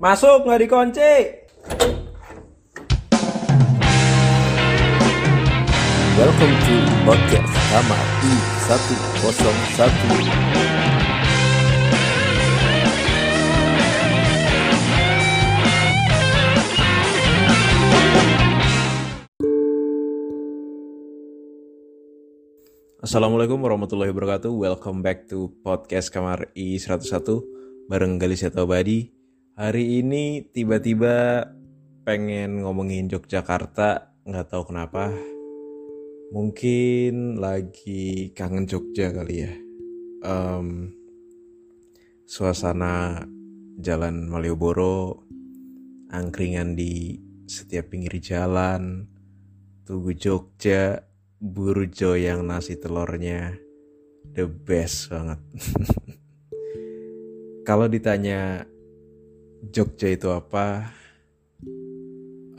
Masuk nggak dikunci. Welcome to podcast Kamar I101 Assalamualaikum warahmatullahi wabarakatuh. Welcome back to podcast Kamar I101 bareng Galis Badi. Hari ini tiba-tiba pengen ngomongin Yogyakarta, nggak tahu kenapa. Mungkin lagi kangen Jogja kali ya. Em, suasana jalan Malioboro, angkringan di setiap pinggir jalan, Tugu Jogja, burjo yang nasi telurnya the best banget. Kalau ditanya Jogja itu apa,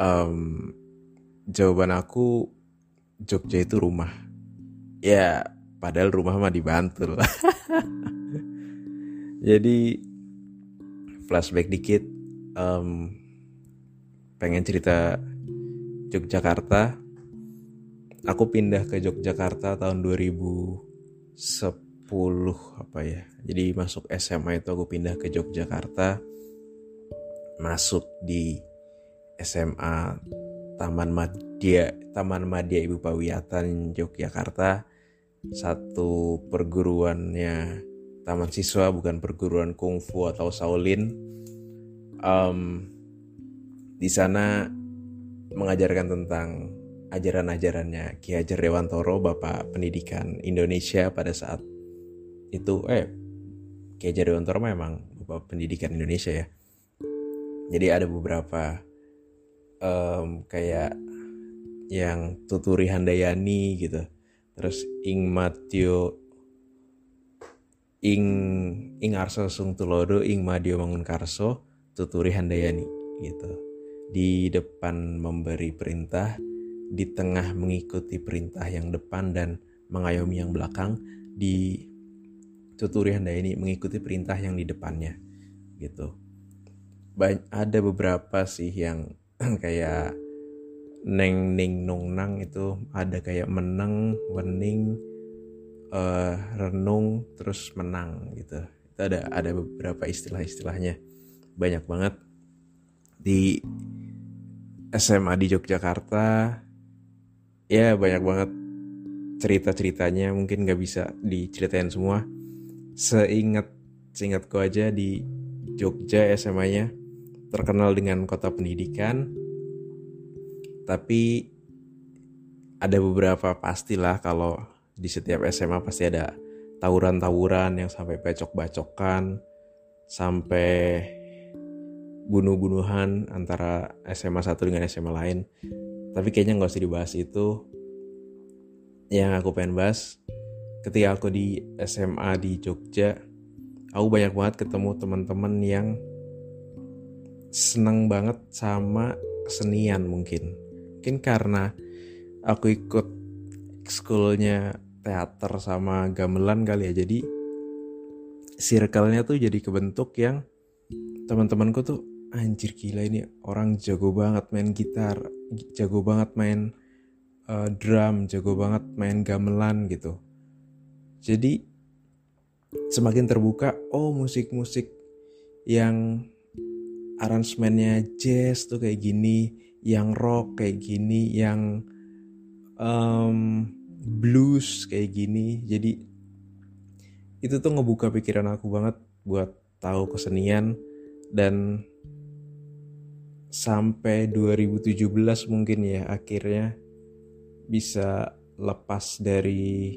Em, jawaban aku Jogja itu rumah. Ya, padahal rumah mah di Bantul. Jadi flashback dikit, em, pengen cerita Yogyakarta. Aku pindah ke Yogyakarta tahun 2010 apa ya. Jadi masuk SMA itu aku pindah ke Yogyakarta masuk di SMA Taman Madya Taman Madya Ibu Pawiatan Yogyakarta. Satu perguruannya taman siswa bukan perguruan kungfu atau Shaolin. Em, di sana mengajarkan tentang ajaran-ajarannya Ki Hajar Dewantoro, Bapak Pendidikan Indonesia pada saat itu. Eh Ki Hajar Dewantoro memang Bapak Pendidikan Indonesia ya. Jadi ada beberapa em, kayak yang Tuturi Handayani gitu. Terus Ing Matio Ing Ing Arso Sung Tulodo Ing Madio Mangunkarso Tuturi Handayani gitu. Di depan memberi perintah, di tengah mengikuti perintah yang depan dan mengayomi yang belakang di tuturi handayani mengikuti perintah yang di depannya gitu ada beberapa sih yang kayak neng ning nung nang itu ada kayak meneng wening eh, renung terus menang gitu. Itu ada ada beberapa istilah-istilahnya. Banyak banget. Di SMA di Yogyakarta ya banyak banget cerita-ceritanya. Mungkin nggak bisa diceritain semua. Seingat seingatku aja di Jogja SMA-nya terkenal dengan kota pendidikan tapi ada beberapa pastilah kalau di setiap SMA pasti ada tawuran-tawuran yang sampai bacok-bacokan sampai bunuh-bunuhan antara SMA satu dengan SMA lain. Tapi kayaknya nggak usah dibahas itu. Yang aku pengen bahas ketika aku di SMA di Jogja aku banyak banget ketemu teman-teman yang seneng banget sama kesenian mungkin. Mungkin karena aku ikut schoolnya teater sama gamelan kali ya. Jadi circle-nya tuh jadi kebentuk yang teman-temanku tuh anjir gila ini orang jago banget main gitar jago banget main eh, drum jago banget main gamelan gitu. Jadi semakin terbuka oh musik-musik yang aransemennya jazz tuh kayak gini yang rock kayak gini yang em, blues kayak gini. Jadi itu tuh ngebuka pikiran aku banget buat tahu kesenian. Dan sampai 2017 mungkin ya akhirnya bisa lepas dari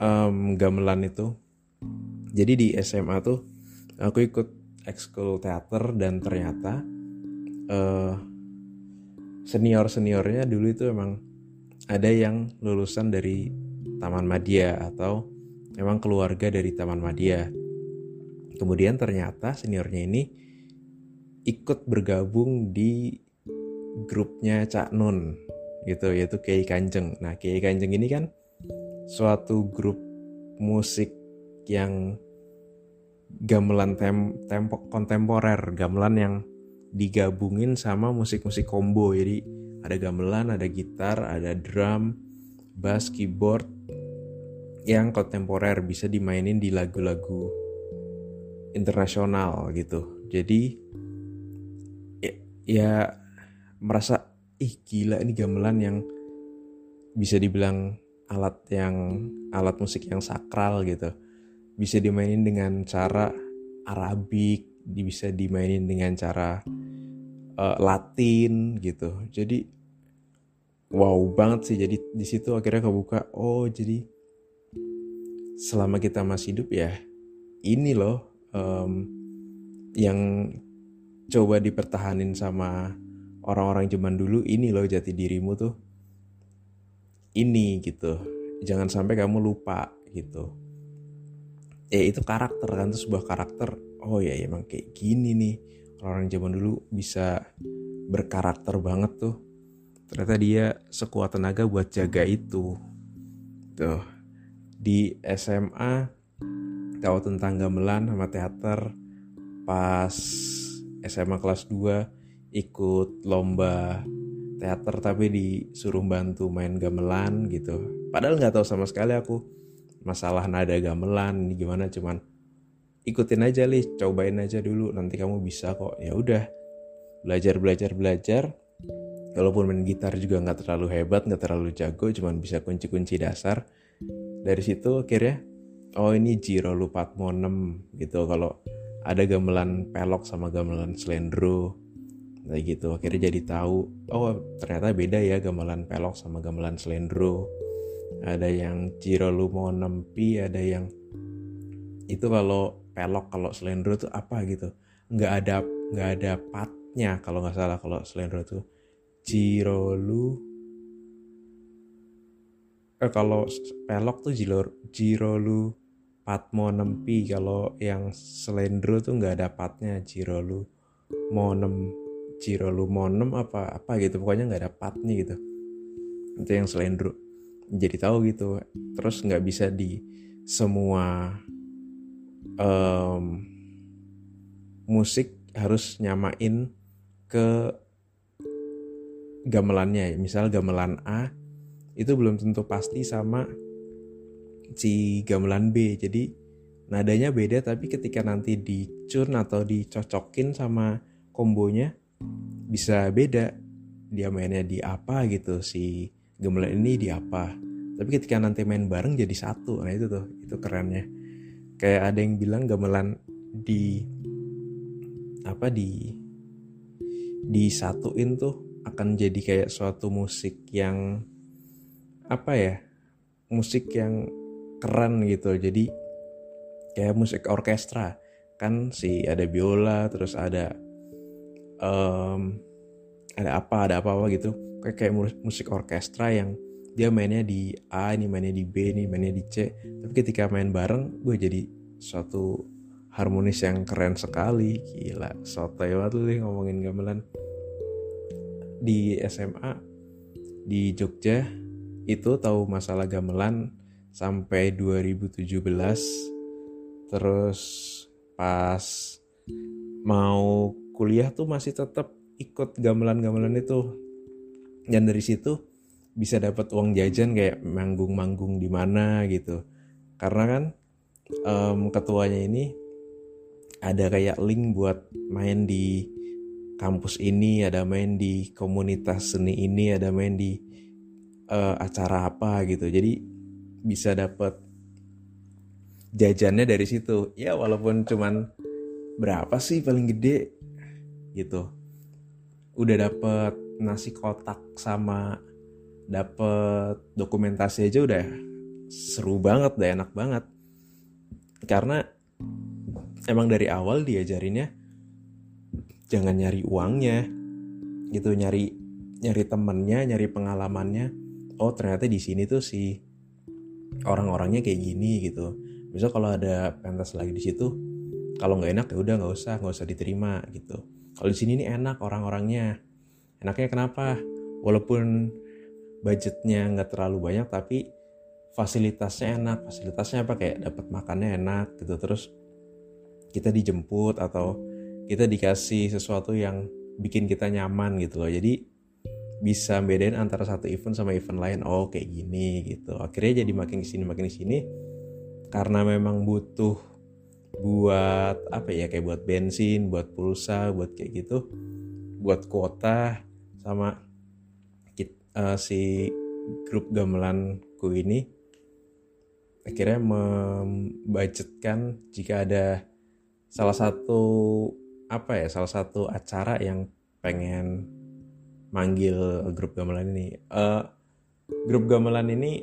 em, gamelan itu. Jadi di SMA tuh aku ikut ekskul teater dan ternyata eh, senior seniornya dulu itu emang ada yang lulusan dari Taman Madya atau memang keluarga dari Taman Madya kemudian ternyata seniornya ini ikut bergabung di grupnya Cak Nun gitu yaitu Kiai Kanjeng. Nah Kiai Kanjeng ini kan suatu grup musik yang gamelan tem tempo kontemporer gamelan yang digabungin sama musik-musik combo. Jadi ada gamelan ada gitar ada drum bass keyboard yang kontemporer bisa dimainin di lagu-lagu internasional gitu. Jadi ya, ya merasa ih gila ini gamelan yang bisa dibilang alat yang alat musik yang sakral gitu bisa dimainin dengan cara Arabik bisa dimainin dengan cara uh, Latin gitu. Jadi wow banget sih. Jadi di situ akhirnya kebuka oh jadi selama kita masih hidup ya ini loh um, yang coba dipertahanin sama orang-orang zaman dulu ini loh jati dirimu tuh ini gitu. Jangan sampai kamu lupa gitu ya itu karakter kan tuh sebuah karakter oh ya emang kayak gini nih. Orang-orang zaman dulu bisa berkarakter banget tuh. Ternyata dia sekuat tenaga buat jaga itu. Tuh di SMA tahu tentang gamelan sama teater pas SMA kelas 2 ikut lomba teater tapi disuruh bantu main gamelan gitu. Padahal nggak tahu sama sekali aku masalah nada gamelan gimana cuman ikutin aja lih cobain aja dulu nanti kamu bisa kok. Ya udah belajar belajar belajar. Walaupun main gitar juga nggak terlalu hebat nggak terlalu jago cuman bisa kunci-kunci dasar. Dari situ akhirnya oh ini Jiro Lupatmo 6 gitu. Kalau ada gamelan pelok sama gamelan slendro kayak gitu. Akhirnya jadi tahu oh ternyata beda ya gamelan pelok sama gamelan slendro ada yang Lumo nempi ada yang itu kalau pelok kalau slendro tuh apa gitu. Nggak ada nggak ada patnya kalau nggak salah kalau slendro tuh. Jirolu eh kalau pelok tuh Jirolu Patmo nempi. Kalau yang slendro tuh nggak ada patnya Jirolu monem Cirolu Monem apa apa gitu. Pokoknya nggak ada patnya gitu. Itu yang selendro jadi tahu gitu. Terus nggak bisa di semua um, musik harus nyamain ke gamelannya. Misal gamelan A itu belum tentu pasti sama si gamelan B. Jadi nadanya beda tapi ketika nanti dicurn atau dicocokin sama kombonya bisa beda. Dia mainnya di apa gitu si gamelan ini di apa? Tapi ketika nanti main bareng jadi satu. Nah itu tuh itu kerennya. Kayak ada yang bilang gamelan di apa di disatuin tuh akan jadi kayak suatu musik yang apa ya musik yang keren gitu. Jadi kayak musik orkestra. Kan si ada biola terus ada um, ada apa ada apa apa gitu kayak musik orkestra yang dia mainnya di A ini mainnya di B ini mainnya di C. Tapi ketika main bareng gue jadi suatu harmonis yang keren sekali. Gila sotoy banget lu ngomongin gamelan. Di SMA di Jogja itu tahu masalah gamelan sampai 2017 terus pas mau kuliah tuh masih tetap ikut gamelan-gamelan itu dan dari situ bisa dapat uang jajan kayak manggung-manggung di mana gitu. Karena kan um, ketuanya ini ada kayak link buat main di kampus ini ada main di komunitas seni ini ada main di uh, acara apa gitu. Jadi bisa dapat jajannya dari situ. Ya walaupun cuman berapa sih paling gede gitu. Udah dapet nasi kotak sama dapet dokumentasi aja udah seru banget udah enak banget. Karena emang dari awal diajarinnya jangan nyari uangnya gitu nyari nyari temennya nyari pengalamannya. Oh ternyata di sini tuh si orang-orangnya kayak gini gitu. Misal kalau ada pentas lagi di situ kalau nggak enak ya udah nggak usah nggak usah diterima gitu. Kalau di sini nih enak orang-orangnya enaknya kenapa? Walaupun budgetnya nggak terlalu banyak tapi fasilitasnya enak. Fasilitasnya apa? Kayak dapat makannya enak gitu. Terus kita dijemput atau kita dikasih sesuatu yang bikin kita nyaman gitu loh. Jadi bisa bedain antara satu event sama event lain. Oh kayak gini gitu. Akhirnya jadi makin ke sini makin ke sini. Karena memang butuh buat apa ya? Kayak buat bensin buat pulsa buat kayak gitu. Buat kuota sama uh, si grup gamelanku ini akhirnya membudgetkan jika ada salah satu apa ya salah satu acara yang pengen manggil grup gamelan ini. Uh, grup gamelan ini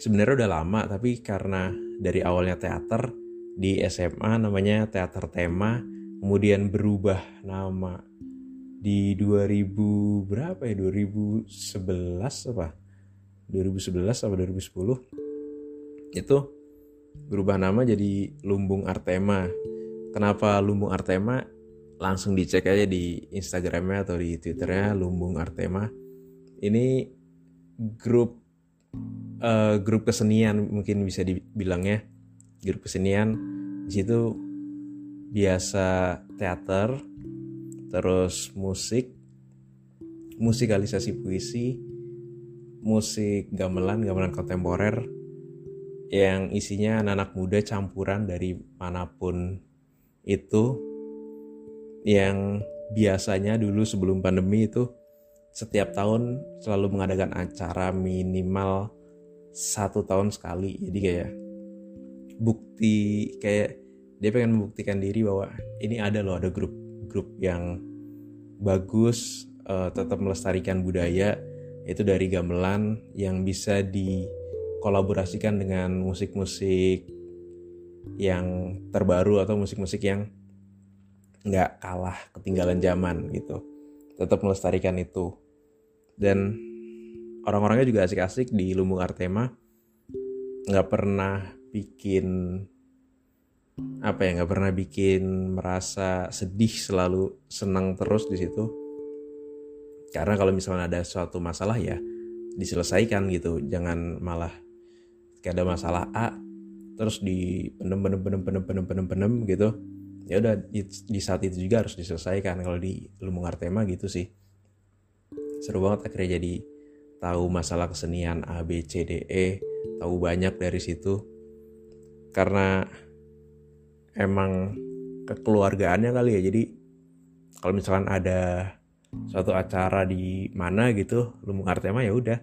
sebenarnya udah lama tapi karena dari awalnya teater di SMA namanya teater tema kemudian berubah nama di 2000 berapa ya? 2011 apa? 2011 apa 2010 itu berubah nama jadi Lumbung Artema. Kenapa Lumbung Artema? Langsung dicek aja di Instagramnya atau di Twitternya Lumbung Artema. Ini grup uh, grup kesenian mungkin bisa dibilangnya. Grup kesenian. Di situ biasa teater terus musik. Musikalisasi puisi. Musik gamelan gamelan kontemporer. Yang isinya anak-anak muda campuran dari mana pun itu. Yang biasanya dulu sebelum pandemi itu setiap tahun selalu mengadakan acara minimal satu tahun sekali. Jadi kayak bukti kayak dia pengen membuktikan diri bahwa ini ada loh ada grup grup yang bagus uh, tetap melestarikan budaya itu dari gamelan yang bisa dikolaborasikan dengan musik-musik yang terbaru atau musik-musik yang nggak kalah ketinggalan zaman gitu. Tetap melestarikan itu. Dan orang-orangnya juga asik-asik di Lumbung Artema. Nggak pernah bikin apa ya nggak pernah bikin merasa sedih selalu senang terus di situ. Karena kalau misalnya ada suatu masalah ya diselesaikan gitu. Jangan malah kayak ada masalah A terus di penem penem penem penem penem penem penem gitu. Ya udah di, saat itu juga harus diselesaikan. Kalau di Lumbung Artema gitu sih. Seru banget akhirnya jadi tahu masalah kesenian A B C D E. Tahu banyak dari situ. Karena emang kekeluargaannya kali ya. Jadi kalau misalkan ada suatu acara di mana gitu Lumbung Artema ya udah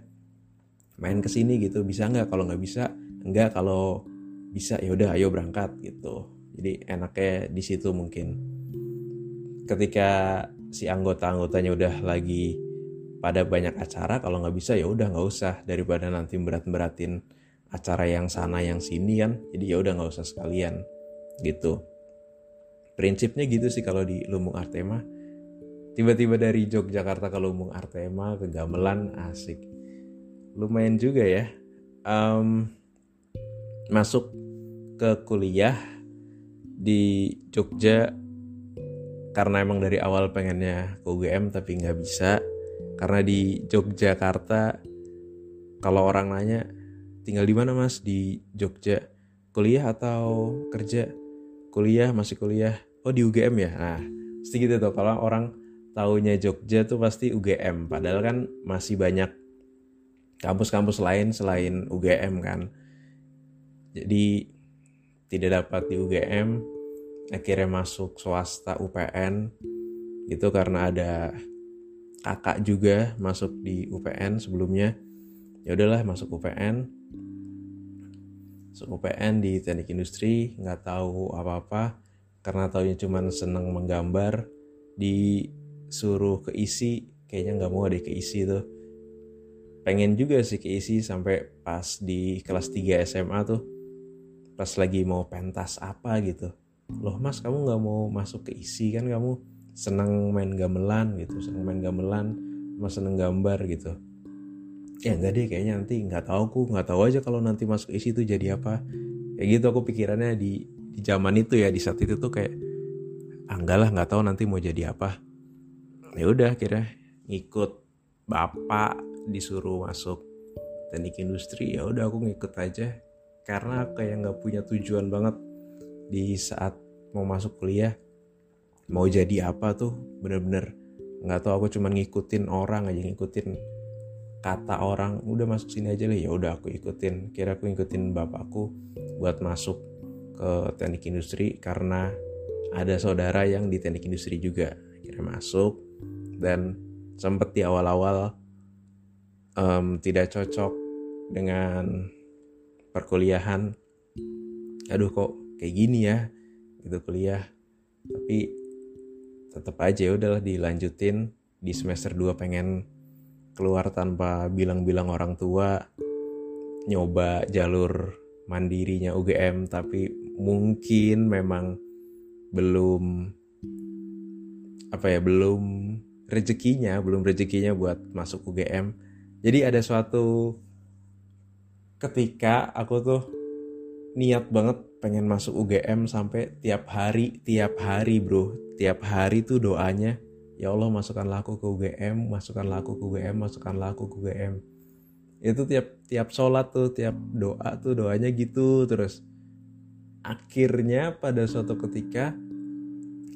main ke sini gitu. Bisa nggak? Kalau nggak bisa enggak kalau bisa ya udah ayo berangkat gitu. Jadi enaknya di situ mungkin. Ketika si anggota-anggotanya udah lagi pada banyak acara kalau nggak bisa ya udah nggak usah. Daripada nanti berat-beratin acara yang sana yang sini kan. Jadi ya udah nggak usah sekalian gitu. Prinsipnya gitu sih kalau di Lumbung Artema tiba-tiba dari Yogyakarta ke Lumbung Artema ke Gamelan asik. Lumayan juga ya. Um, masuk ke kuliah di Jogja karena emang dari awal pengennya ke UGM tapi nggak bisa. Karena di Yogyakarta kalau orang nanya tinggal di mana mas? Di Jogja? Kuliah atau kerja kuliah masih kuliah. Oh di UGM ya? Nah gitu tuh. Kalau orang taunya Jogja tuh pasti UGM padahal kan masih banyak kampus-kampus lain selain UGM kan. Jadi tidak dapat di UGM akhirnya masuk swasta UPN itu karena ada kakak juga masuk di UPN sebelumnya. Ya udahlah masuk UPN UPN di teknik industri nggak tahu apa-apa. Karena taunya cuman seneng menggambar disuruh keisi kayaknya nggak mau deh keisi tuh. Pengen juga sih keisi sampai pas di kelas 3 SMA tuh pas lagi mau pentas apa gitu. Loh mas kamu nggak mau masuk ke isi kan? Kamu senang main gamelan gitu senang main gamelan mas seneng gambar gitu ya enggak deh kayaknya nanti nggak tahu aku nggak tahu aja kalau nanti masuk isi itu jadi apa. Kayak gitu aku pikirannya di di zaman itu ya di saat itu tuh kayak ah, nggak tahu nanti mau jadi apa. Ya udah kira ngikut bapak disuruh masuk teknik industri. Ya udah aku ngikut aja. Karena kayak nggak punya tujuan banget di saat mau masuk kuliah mau jadi apa tuh bener-bener nggak tahu. Aku cuman ngikutin orang aja ngikutin kata orang udah masuk sini aja lah ya udah aku ikutin. Kira aku ngikutin bapakku buat masuk ke teknik industri karena ada saudara yang di teknik industri juga. Kira masuk dan sempet di awal-awal um, tidak cocok dengan perkuliahan. Aduh kok kayak gini ya? Gitu kuliah. Tapi tetap aja ya udahlah dilanjutin. Di semester 2 pengen keluar tanpa bilang-bilang orang tua nyoba jalur mandirinya UGM tapi mungkin memang belum apa ya belum rezekinya belum rezekinya buat masuk UGM jadi ada suatu ketika aku tuh niat banget pengen masuk UGM sampai tiap hari tiap hari bro. Tiap hari tuh doanya ya Allah masukkanlah aku ke UGM masukkanlah aku ke UGM masukkanlah aku ke UGM itu tiap tiap sholat tuh tiap doa tuh doanya gitu terus. Akhirnya pada suatu ketika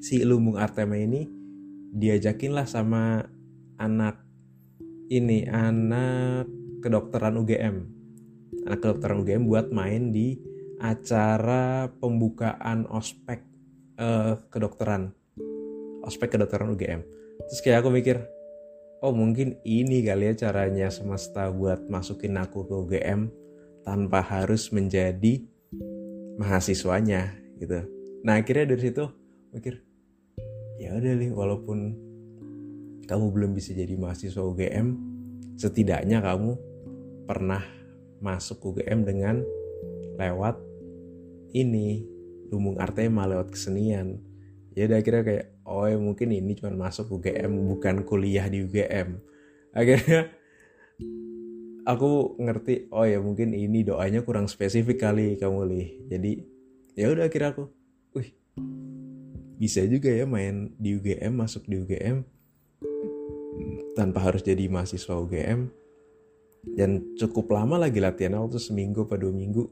si Lumbung Artema ini diajakin lah sama anak ini anak kedokteran UGM anak kedokteran UGM buat main di acara pembukaan ospek uh, kedokteran ospek kedokteran UGM terus kayak aku mikir oh mungkin ini kali ya caranya semesta buat masukin aku ke UGM tanpa harus menjadi mahasiswanya gitu. Nah akhirnya dari situ mikir ya udah nih walaupun kamu belum bisa jadi mahasiswa UGM setidaknya kamu pernah masuk UGM dengan lewat ini lumbung artema lewat kesenian ya udah akhirnya kayak oh ya mungkin ini cuma masuk UGM bukan kuliah di UGM akhirnya aku ngerti oh ya mungkin ini doanya kurang spesifik kali kamu lih jadi ya udah akhirnya aku wih bisa juga ya main di UGM masuk di UGM tanpa harus jadi mahasiswa UGM dan cukup lama lagi latihan waktu seminggu atau dua minggu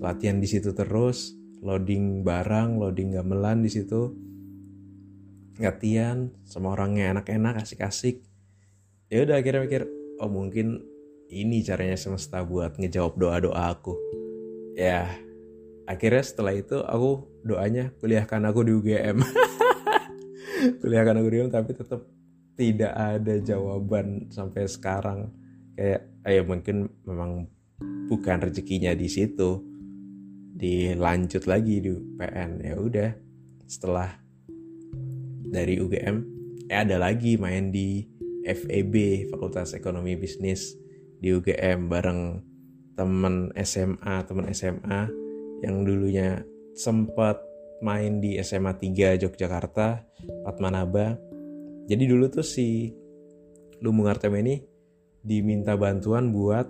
latihan di situ terus loading barang loading gamelan di situ. Latihan sama orangnya enak-enak asik-asik. Ya udah akhirnya mikir oh mungkin ini caranya semesta buat ngejawab doa-doa aku. Ya akhirnya setelah itu aku doanya kuliahkan aku di UGM kuliahkan aku di UGM tapi tetap tidak ada jawaban sampai sekarang. Kayak ayo mungkin memang bukan rezekinya di situ dilanjut lagi di PN ya udah setelah dari UGM eh ada lagi main di FEB Fakultas Ekonomi Bisnis di UGM bareng temen SMA temen SMA yang dulunya sempat main di SMA 3 Yogyakarta Fatmanaba jadi dulu tuh si Lumbung Artem ini diminta bantuan buat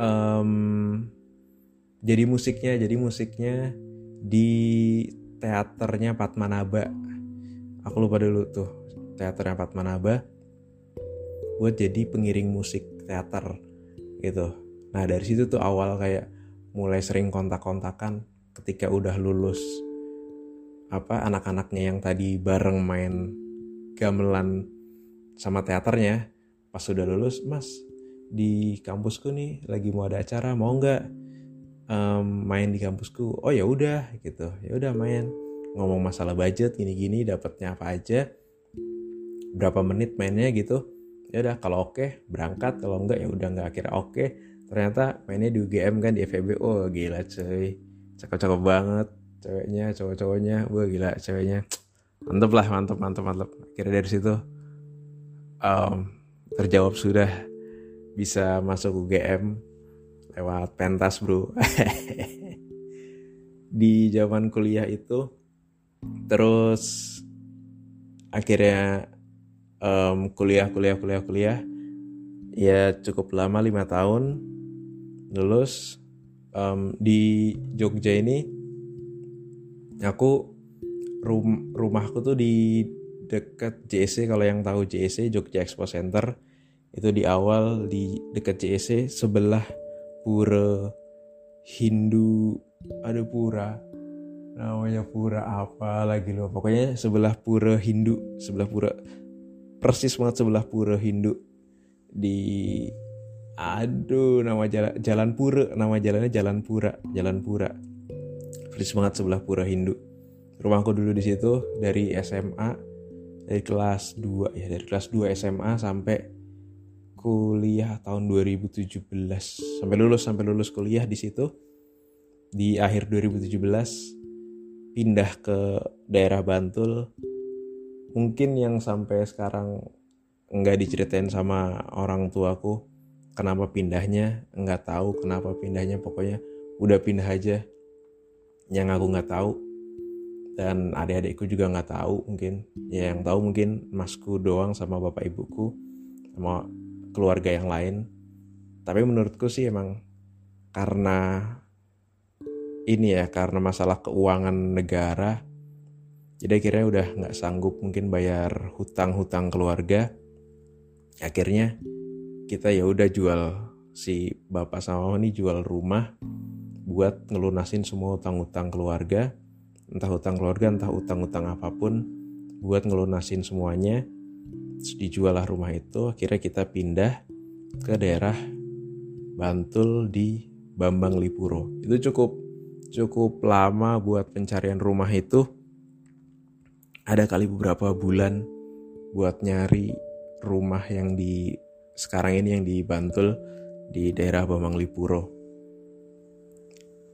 um, jadi musiknya jadi musiknya di teaternya Patmanaba aku lupa dulu tuh teaternya Patmanaba buat jadi pengiring musik teater gitu. Nah dari situ tuh awal kayak mulai sering kontak-kontakan ketika udah lulus apa anak-anaknya yang tadi bareng main gamelan sama teaternya. Pas sudah lulus mas di kampusku nih lagi mau ada acara mau nggak um, main di kampusku oh ya udah gitu. Ya udah main. Ngomong masalah budget gini-gini dapatnya apa aja. Berapa menit mainnya gitu. Ya udah kalau oke berangkat. Kalau enggak ya udah nggak akhirnya oke. Ternyata mainnya di UGM kan di FEB oh gila cuy. Cakep-cakep banget. Ceweknya cowok-cowoknya. Gue gila ceweknya. Mantep lah mantep mantep mantep. Akhirnya dari situ um, terjawab sudah bisa masuk UGM lewat pentas bro. Di zaman kuliah itu terus akhirnya um, kuliah kuliah kuliah kuliah ya cukup lama lima tahun lulus um, di Jogja ini aku rum rumahku tuh di dekat JSC kalau yang tahu JSC Jogja Expo Center itu di awal di dekat JSC sebelah pura Hindu ada pura namanya pura apa lagi loh pokoknya sebelah pura Hindu sebelah pura persis banget sebelah pura Hindu. Di aduh nama jalan jalan pura nama jalannya jalan pura jalan pura. Persis banget sebelah pura Hindu. Rumahku dulu di situ dari SMA dari kelas 2 ya dari kelas 2 SMA sampai kuliah tahun 2017 sampai lulus sampai lulus kuliah di situ. Di akhir 2017 pindah ke daerah Bantul. Mungkin yang sampai sekarang nggak diceritain sama orang tuaku kenapa pindahnya nggak tahu kenapa pindahnya pokoknya udah pindah aja. Yang aku nggak tahu dan adik-adikku juga nggak tahu mungkin. Ya yang tahu mungkin masku doang sama bapak ibuku sama keluarga yang lain. Tapi menurutku sih emang karena ini ya karena masalah keuangan negara jadi akhirnya udah nggak sanggup mungkin bayar hutang-hutang keluarga. Akhirnya kita ya udah jual si bapak sama ini jual rumah buat ngelunasin semua hutang-hutang keluarga. Entah hutang keluarga entah hutang-hutang apa pun buat ngelunasin semuanya dijual lah rumah itu akhirnya kita pindah ke daerah Bantul di Bambang Lipuro itu cukup cukup lama buat pencarian rumah itu ada kali beberapa bulan buat nyari rumah yang di sekarang ini yang di Bantul di daerah Bambang Lipuro.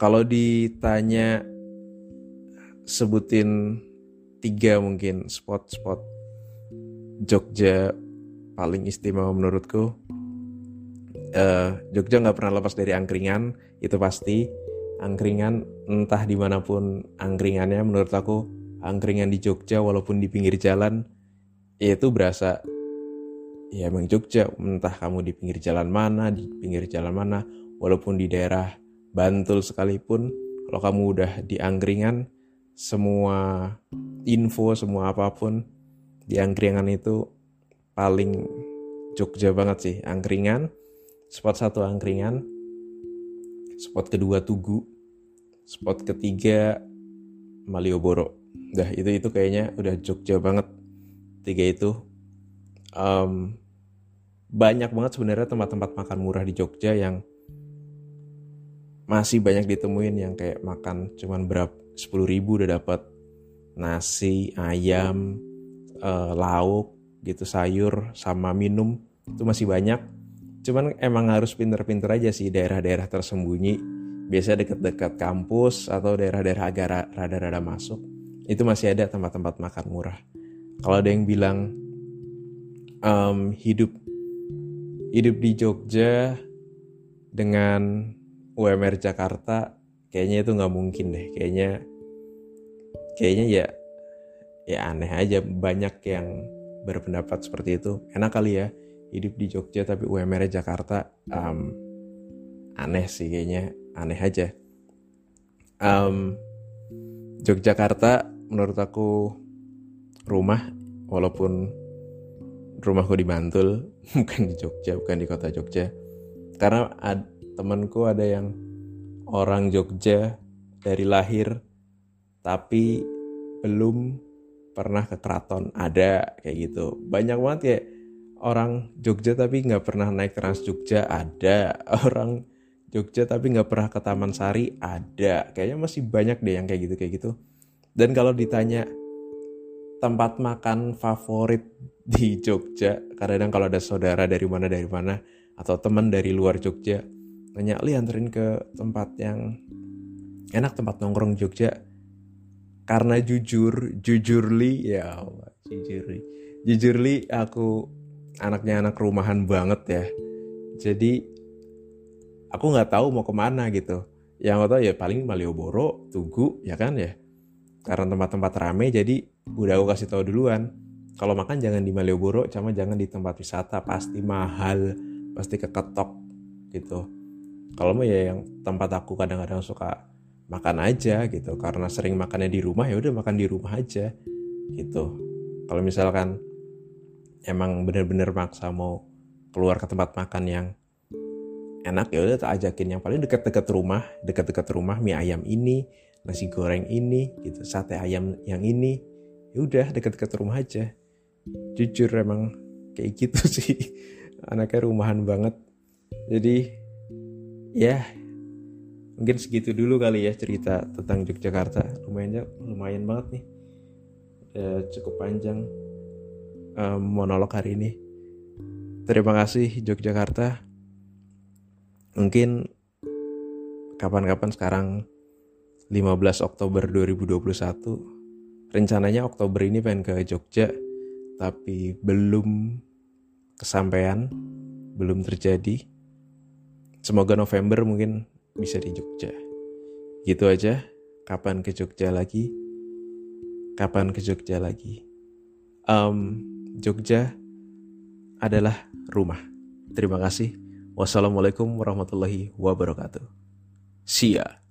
Kalau ditanya sebutin tiga mungkin spot-spot Jogja paling istimewa menurutku. Uh, Jogja nggak pernah lepas dari angkringan itu pasti angkringan entah di mana pun angkringannya menurut aku angkringan di Jogja walaupun di pinggir jalan itu berasa ya emang Jogja entah kamu di pinggir jalan mana di pinggir jalan mana walaupun di daerah Bantul sekalipun kalau kamu udah di angkringan semua info semua apa pun di angkringan itu paling Jogja banget sih angkringan. Spot satu angkringan. Spot kedua Tugu. Spot ketiga Malioboro. Dah itu itu kayaknya udah Jogja banget. Tiga itu um, banyak banget sebenarnya tempat-tempat makan murah di Jogja yang masih banyak ditemuin yang kayak makan cuman berapa sepuluh ribu udah dapat nasi ayam uh, lauk gitu sayur sama minum itu masih banyak. Cuman emang harus pinter-pinter aja sih daerah-daerah tersembunyi. Biasa dekat-dekat kampus atau daerah-daerah agak rada-rada masuk itu masih ada tempat-tempat makan murah. Kalau ada yang bilang um, hidup hidup di Jogja dengan UMR Jakarta kayaknya itu nggak mungkin deh. Kayaknya kayaknya ya ya aneh aja banyak yang berpendapat seperti itu. Enak kali ya hidup di Jogja tapi UMR Jakarta um, aneh sih kayaknya aneh aja. Um, Yogyakarta menurut aku rumah walaupun rumahku di Bantul bukan di Jogja bukan di kota Jogja. Karena ad, temanku ada yang orang Jogja dari lahir tapi belum pernah ke keraton ada kayak gitu. Banyak banget ya orang Jogja tapi nggak pernah naik Trans Jogja ada. Orang Jogja tapi nggak pernah ke Taman Sari ada. Kayaknya masih banyak deh yang kayak gitu kayak gitu. Dan kalau ditanya tempat makan favorit di Jogja kadang-kadang kalau ada saudara dari mana dari mana atau teman dari luar Jogja nanya li anterin ke tempat yang enak tempat nongkrong Jogja karena jujur jujur li ya Allah jujur li jujur li aku anaknya anak rumahan banget ya. Jadi aku nggak tahu mau ke mana gitu. Yang aku tahu ya paling Malioboro Tugu ya kan ya. Karena tempat-tempat rame jadi udah aku kasih tahu duluan. Kalau makan jangan di Malioboro cuma jangan di tempat wisata. Pasti mahal pasti keketok gitu. Kalau mau ya yang tempat aku kadang-kadang suka makan aja gitu. Karena sering makannya di rumah ya udah makan di rumah aja gitu. Kalau misalkan emang bener-bener maksa mau keluar ke tempat makan yang enak ya udah tak ajakin. Yang paling dekat-dekat rumah dekat-dekat rumah mie ayam ini nasi goreng ini gitu sate ayam yang ini ya udah deket-deket rumah aja. Jujur emang kayak gitu sih. Anaknya rumahan banget. Jadi ya mungkin segitu dulu kali ya cerita tentang Yogyakarta. Lumayan lumayan banget nih. Udah cukup panjang um, monolog hari ini. Terima kasih Yogyakarta. Mungkin kapan-kapan sekarang 15 Oktober 2021 rencananya Oktober ini pengen ke Jogja tapi belum kesampaian belum terjadi. Semoga November mungkin bisa di Jogja. Gitu aja. Kapan ke Jogja lagi? Kapan ke Jogja lagi? Um, Jogja adalah rumah. Terima kasih. Wassalamualaikum warahmatullahi wabarakatuh. See ya